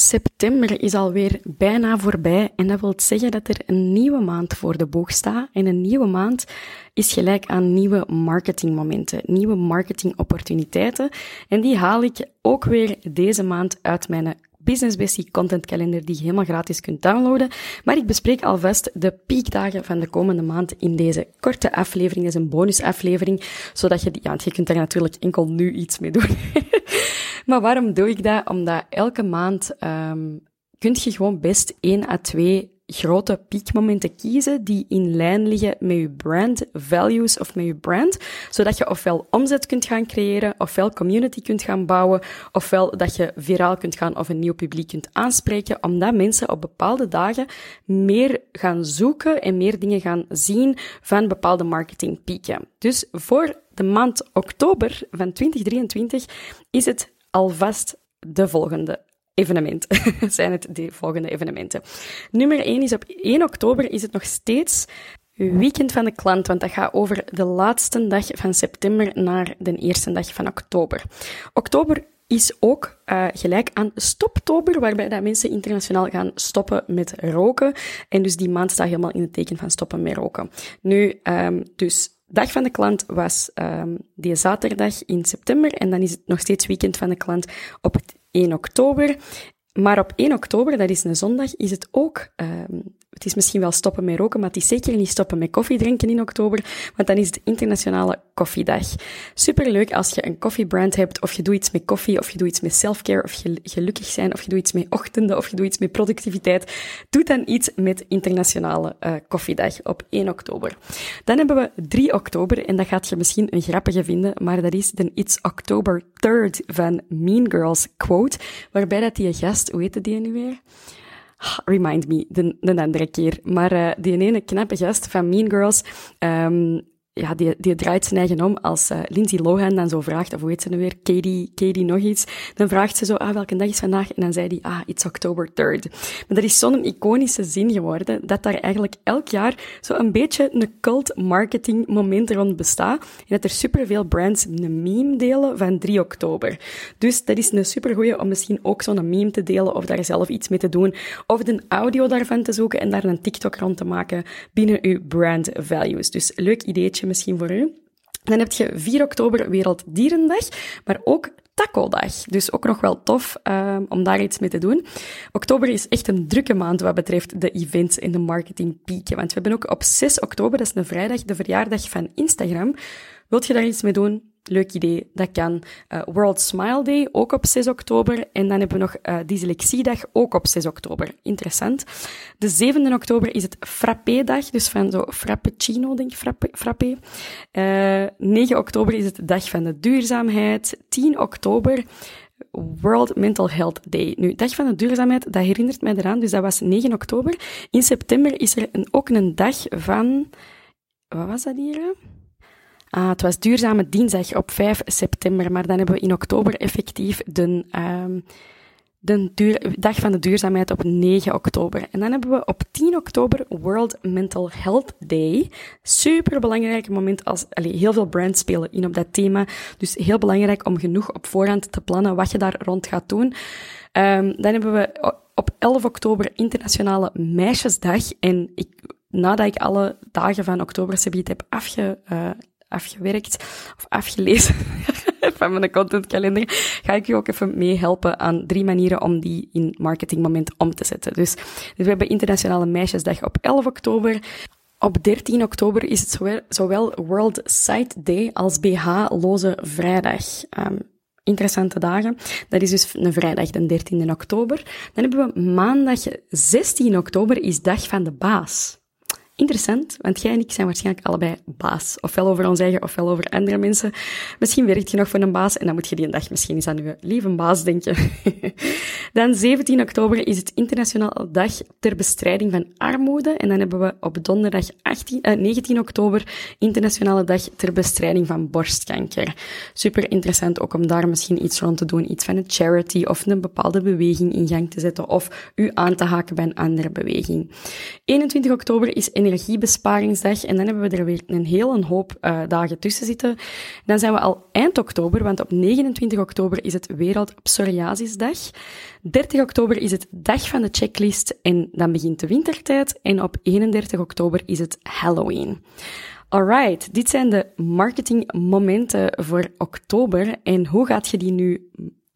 September is alweer bijna voorbij en dat wil zeggen dat er een nieuwe maand voor de boeg staat. En een nieuwe maand is gelijk aan nieuwe marketingmomenten, nieuwe marketingopportuniteiten. En die haal ik ook weer deze maand uit mijn Business Bestie content calendar die je helemaal gratis kunt downloaden. Maar ik bespreek alvast de piekdagen van de komende maand in deze korte aflevering. Dat is een bonusaflevering, zodat je, ja, je kunt daar natuurlijk enkel nu iets mee doen. maar waarom doe ik dat? Omdat elke maand um, kun je gewoon best één à twee grote piekmomenten kiezen die in lijn liggen met je brand values of met je brand, zodat je ofwel omzet kunt gaan creëren, ofwel community kunt gaan bouwen, ofwel dat je viraal kunt gaan of een nieuw publiek kunt aanspreken, omdat mensen op bepaalde dagen meer gaan zoeken en meer dingen gaan zien van bepaalde marketingpieken. Dus voor de maand oktober van 2023 is het alvast de volgende evenement. zijn het de volgende evenementen. Nummer 1 is op 1 oktober is het nog steeds Weekend van de klant, want dat gaat over de laatste dag van september naar de eerste dag van oktober. Oktober is ook uh, gelijk aan Stoptober, waarbij dat mensen internationaal gaan stoppen met roken. En dus die maand staat helemaal in het teken van stoppen met roken. Nu, um, dus dag van de klant was um, die zaterdag in september en dan is het nog steeds weekend van de klant op 1 oktober. Maar op 1 oktober, dat is een zondag, is het ook um, het is misschien wel stoppen met roken, maar het is zeker niet stoppen met koffie drinken in oktober, want dan is het internationale koffiedag. Superleuk als je een koffiebrand hebt, of je doet iets met koffie, of je doet iets met selfcare, of je gelukkig zijn, of je doet iets met ochtenden, of je doet iets met productiviteit. Doe dan iets met internationale uh, koffiedag op 1 oktober. Dan hebben we 3 oktober, en dat gaat je misschien een grappige vinden, maar dat is de It's October 3rd van Mean Girls quote, waarbij dat die gast, hoe heette die nu weer? Remind me, de, de andere keer. Maar uh, die ene knappe gast van Mean Girls, um, ja, die, die draait zijn eigen om als uh, Lindsay Lohan dan zo vraagt, of hoe heet ze nu weer, Katie, Katie nog iets, dan vraagt ze zo, ah, welke dag is vandaag? En dan zei hij, ah, it's October 3rd. Maar dat is zo'n iconische zin geworden, dat daar eigenlijk elk jaar zo een beetje een cult marketing moment rond bestaat. En dat er superveel brands een meme delen van 3 oktober. Dus dat is een supergoeie om misschien ook zo'n meme te delen, of daar zelf iets mee te doen, of de audio daarvan te zoeken en daar een TikTok rond te maken binnen uw brand values. Dus leuk ideetje misschien voor u. Dan heb je 4 oktober Werelddierendag, maar ook Taco-dag. Dus ook nog wel tof um, om daar iets mee te doen. Oktober is echt een drukke maand wat betreft de events en de marketingpieken. Want we hebben ook op 6 oktober, dat is een vrijdag, de verjaardag van Instagram. Wilt je daar iets mee doen? Leuk idee, dat kan. Uh, World Smile Day, ook op 6 oktober. En dan hebben we nog uh, Dyslexiedag, ook op 6 oktober. Interessant. De 7 oktober is het Frappé-dag, dus van zo Frappuccino, denk ik, frappé. frappé. Uh, 9 oktober is het dag van de duurzaamheid. 10 oktober World Mental Health Day. Nu, dag van de duurzaamheid, dat herinnert mij eraan, dus dat was 9 oktober. In september is er een, ook een dag van... Wat was dat hier? Ah, het was duurzame dinsdag op 5 september, maar dan hebben we in oktober effectief de, um, de dag van de duurzaamheid op 9 oktober. En dan hebben we op 10 oktober World Mental Health Day. Super belangrijk moment als heel veel brands spelen in op dat thema. Dus heel belangrijk om genoeg op voorhand te plannen wat je daar rond gaat doen. Um, dan hebben we op 11 oktober Internationale Meisjesdag. En ik, nadat ik alle dagen van oktober heb afge, uh, afgewerkt of afgelezen van mijn contentkalender, ga ik u ook even meehelpen aan drie manieren om die in marketingmoment om te zetten. Dus, dus we hebben Internationale Meisjesdag op 11 oktober. Op 13 oktober is het zowel, World Site Day als BH-loze vrijdag. Um, interessante dagen. Dat is dus een vrijdag, de 13 oktober. Dan hebben we maandag 16 oktober, is dag van de baas. Interessant, want jij en ik zijn waarschijnlijk allebei baas. Ofwel over ons eigen, ofwel over andere mensen. Misschien werkt je nog voor een baas en dan moet je die een dag misschien eens aan je lieve baas denken. dan 17 oktober is het internationale dag ter bestrijding van armoede. En dan hebben we op donderdag 18, eh, 19 oktober internationale dag ter bestrijding van borstkanker. Super interessant ook om daar misschien iets rond te doen. Iets van een charity of een bepaalde beweging in gang te zetten of u aan te haken bij een andere beweging. 21 oktober is energiebesparingsdag. En dan hebben we er weer een hele hoop uh, dagen tussen zitten. Dan zijn we al eind oktober, want op 29 oktober is het Wereld Psoriasisdag. 30 oktober is het dag van de checklist en dan begint de wintertijd. En op 31 oktober is het Halloween. Alright, dit zijn de marketingmomenten voor oktober. En hoe gaat je die nu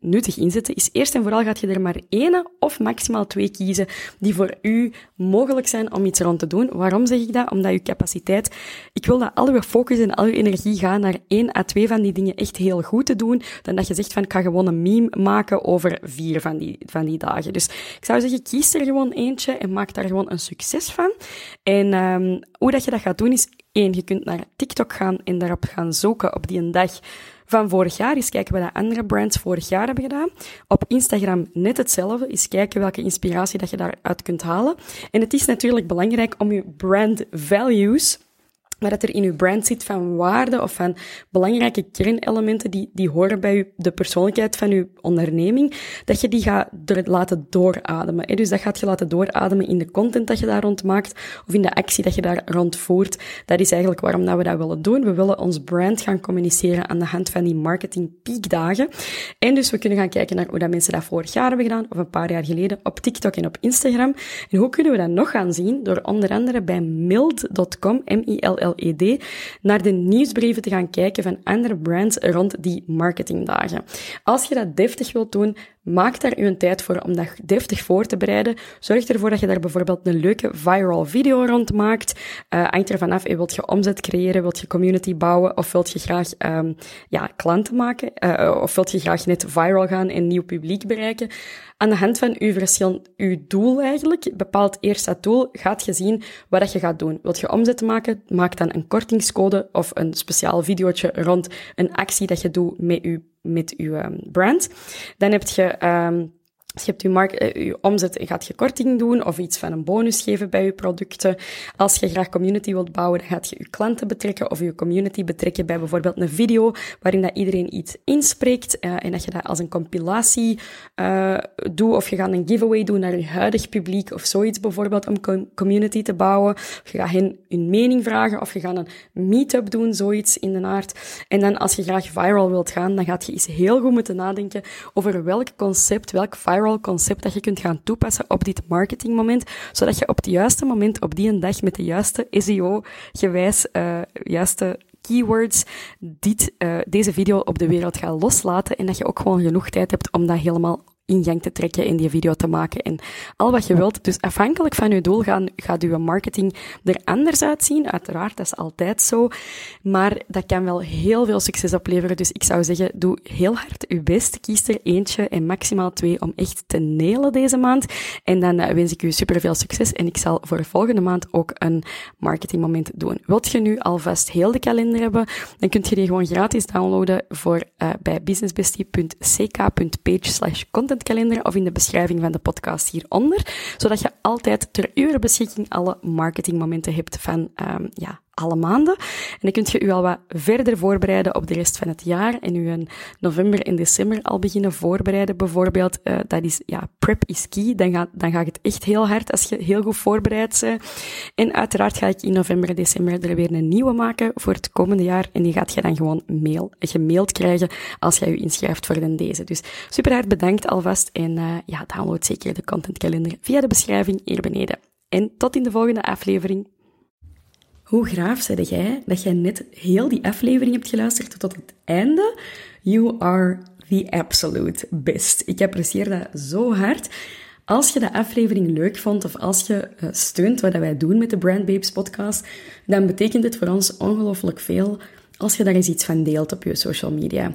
nuttig inzetten, is eerst en vooral gaat je er maar één of maximaal twee kiezen die voor u mogelijk zijn om iets rond te doen. Waarom zeg ik dat? Omdat je capaciteit, ik wil dat al uw focus en al uw energie gaan naar één à twee van die dingen echt heel goed te doen, dan dat je zegt van ik ga gewoon een meme maken over vier van die, van die dagen. Dus ik zou zeggen, kies er gewoon eentje en maak daar gewoon een succes van. En um, hoe dat je dat gaat doen is één, je kunt naar TikTok gaan en daarop gaan zoeken op die een dag van vorig jaar. Eens kijken wat andere brands vorig jaar hebben gedaan. Op Instagram net hetzelfde. Eens kijken welke inspiratie dat je daaruit kunt halen. En het is natuurlijk belangrijk om je brand values maar dat er in uw brand zit van waarde of van belangrijke kernelementen die, die horen bij u, de persoonlijkheid van uw onderneming, dat je die gaat laten doorademen. Dus dat gaat je laten doorademen in de content dat je daar rond maakt of in de actie dat je daar rond voert. Dat is eigenlijk waarom dat we dat willen doen. We willen ons brand gaan communiceren aan de hand van die marketing piekdagen. En dus we kunnen gaan kijken naar hoe dat mensen dat vorig jaar hebben gedaan of een paar jaar geleden op TikTok en op Instagram. En hoe kunnen we dat nog gaan zien? Door onder andere bij mild.com, M-I-L-L LED, naar de nieuwsbrieven te gaan kijken van andere brands rond die marketingdagen. Als je dat deftig wilt doen, Maak daar uw tijd voor om dat deftig voor te bereiden. Zorg ervoor dat je daar bijvoorbeeld een leuke viral video rond maakt. Uh, hangt vanaf, wilt je omzet creëren, wilt je community bouwen of wilt je graag um, ja, klanten maken uh, of wilt je graag net viral gaan en nieuw publiek bereiken. Aan de hand van uw verschil, uw doel eigenlijk, bepaalt eerst dat doel, gaat je zien wat je gaat doen. Wilt je omzet maken, maak dan een kortingscode of een speciaal videootje rond een actie dat je doet met uw met uw um, brand. Dan heb je um, je hebt je, markt, eh, omzet, gaat je korting doen of iets van een bonus geven bij je producten. Als je graag community wilt bouwen, dan gaat je je klanten betrekken of je community betrekken bij bijvoorbeeld een video waarin dat iedereen iets inspreekt uh, en dat je dat als een compilatie uh, doet of je gaat een giveaway doen naar je huidig publiek of zoiets bijvoorbeeld om com community te bouwen. Je gaat hen hun mening vragen of je gaat een meetup doen, zoiets in de aard. En dan als je graag viral wilt gaan, dan gaat je eens heel goed moeten nadenken over welk concept, welk viral concept dat je kunt gaan toepassen op dit marketingmoment, zodat je op het juiste moment, op die dag, met de juiste SEO-gewijs, uh, juiste keywords dit, uh, deze video op de wereld gaat loslaten en dat je ook gewoon genoeg tijd hebt om dat helemaal in gang te trekken en die video te maken en al wat je wilt. Dus afhankelijk van je doel gaan, gaat uw marketing er anders uitzien. Uiteraard, dat is altijd zo. Maar dat kan wel heel veel succes opleveren. Dus ik zou zeggen, doe heel hard je best. Kies er eentje en maximaal twee om echt te nelen deze maand. En dan uh, wens ik u super veel succes. En ik zal voor de volgende maand ook een marketingmoment doen. Wilt je nu alvast heel de kalender hebben, dan kunt je die gewoon gratis downloaden voor uh, bij businessbestie.ck.page slash content kalender of in de beschrijving van de podcast hieronder, zodat je altijd ter uw beschikking alle marketingmomenten hebt van um, ja, alle maanden. En dan kunt je u al wat verder voorbereiden op de rest van het jaar en u in november en december al beginnen voorbereiden. Bijvoorbeeld, uh, dat is, ja, prep is key. Dan gaat, dan gaat het echt heel hard als je heel goed voorbereid. En uiteraard ga ik in november en december er weer een nieuwe maken voor het komende jaar. En die gaat je dan gewoon mail, gemaild krijgen als jij je inschrijft voor de deze. Dus super hard bedankt alvast en uh, ja, download zeker de contentkalender via de beschrijving hier beneden. En tot in de volgende aflevering. Hoe graaf zei jij dat jij net heel die aflevering hebt geluisterd tot het einde? You are the absolute best. Ik apprecieer dat zo hard. Als je de aflevering leuk vond of als je eh, steunt wat wij doen met de Brand Babes podcast, dan betekent het voor ons ongelooflijk veel als je daar eens iets van deelt op je social media